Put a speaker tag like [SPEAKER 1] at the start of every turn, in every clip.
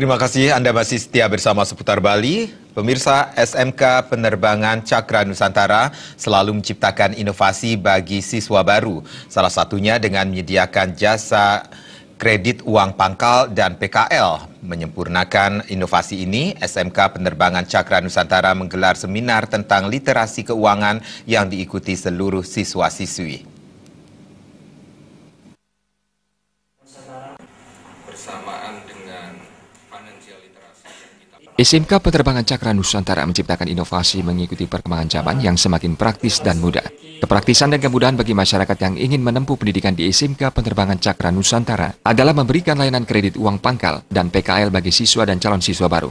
[SPEAKER 1] Terima kasih Anda masih setia bersama Seputar Bali. Pemirsa SMK Penerbangan Cakra Nusantara selalu menciptakan inovasi bagi siswa baru. Salah satunya dengan menyediakan jasa kredit uang pangkal dan PKL. Menyempurnakan inovasi ini, SMK Penerbangan Cakra Nusantara menggelar seminar tentang literasi keuangan yang diikuti seluruh siswa-siswi.
[SPEAKER 2] SMK Penerbangan Cakra Nusantara menciptakan inovasi mengikuti perkembangan zaman yang semakin praktis dan mudah. Kepraktisan dan kemudahan bagi masyarakat yang ingin menempuh pendidikan di SMK Penerbangan Cakra Nusantara adalah memberikan layanan kredit uang pangkal dan PKL bagi siswa dan calon siswa baru.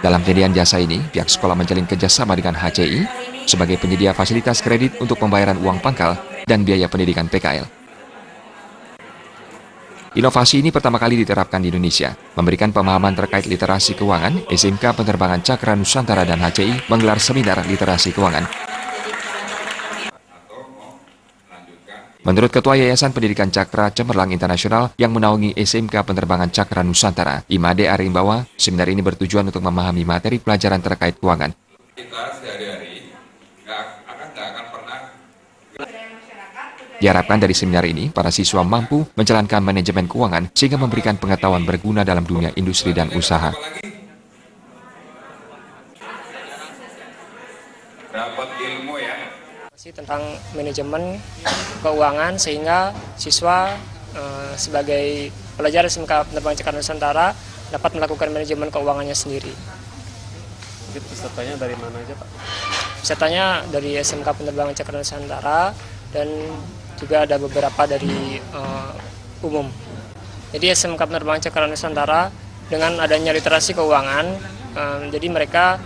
[SPEAKER 2] Dalam penyediaan jasa ini, pihak sekolah menjalin kerjasama dengan HCI sebagai penyedia fasilitas kredit untuk pembayaran uang pangkal dan biaya pendidikan PKL. Inovasi ini pertama kali diterapkan di Indonesia. Memberikan pemahaman terkait literasi keuangan, SMK Penerbangan Cakra Nusantara dan HCI menggelar seminar literasi keuangan. Menurut Ketua Yayasan Pendidikan Cakra Cemerlang Internasional yang menaungi SMK Penerbangan Cakra Nusantara, Imade Arimbawa, seminar ini bertujuan untuk memahami materi pelajaran terkait keuangan. Kita sehari-hari Diharapkan dari seminar ini, para siswa mampu menjalankan manajemen keuangan sehingga memberikan pengetahuan berguna dalam dunia industri dan usaha.
[SPEAKER 3] Dapat ilmu ya. Tentang manajemen keuangan sehingga siswa eh, sebagai pelajar SMK Penerbangan Cakra Nusantara dapat melakukan manajemen keuangannya sendiri.
[SPEAKER 4] Pesertanya dari mana aja Pak?
[SPEAKER 3] Pesertanya dari SMK Penerbangan Cakra Nusantara dan juga ada beberapa dari uh, umum. Jadi SMK Penerbangan Cakra Nusantara dengan adanya literasi keuangan, um, jadi mereka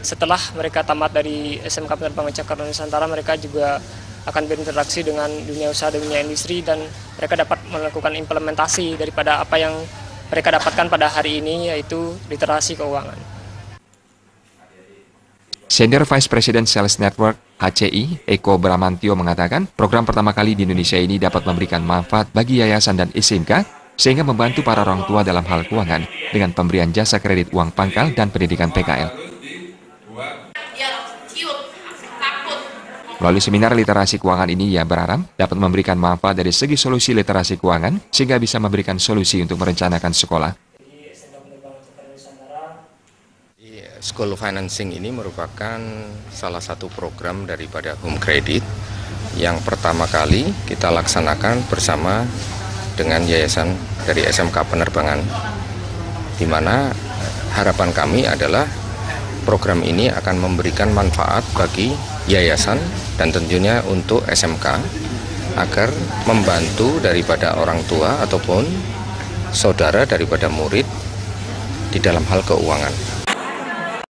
[SPEAKER 3] setelah mereka tamat dari SMK Penerbangan Cakra Nusantara, mereka juga akan berinteraksi dengan dunia usaha dunia industri dan mereka dapat melakukan implementasi daripada apa yang mereka dapatkan pada hari ini yaitu literasi keuangan.
[SPEAKER 2] Senior Vice President Sales Network HCI, Eko Bramantio mengatakan program pertama kali di Indonesia ini dapat memberikan manfaat bagi yayasan dan SMK sehingga membantu para orang tua dalam hal keuangan dengan pemberian jasa kredit uang pangkal dan pendidikan PKL. Melalui seminar literasi keuangan ini, ia berharap dapat memberikan manfaat dari segi solusi literasi keuangan sehingga bisa memberikan solusi untuk merencanakan sekolah
[SPEAKER 5] School Financing ini merupakan salah satu program daripada Home Credit yang pertama kali kita laksanakan bersama dengan yayasan dari SMK Penerbangan di mana harapan kami adalah program ini akan memberikan manfaat bagi yayasan dan tentunya untuk SMK agar membantu daripada orang tua ataupun saudara daripada murid di dalam hal keuangan.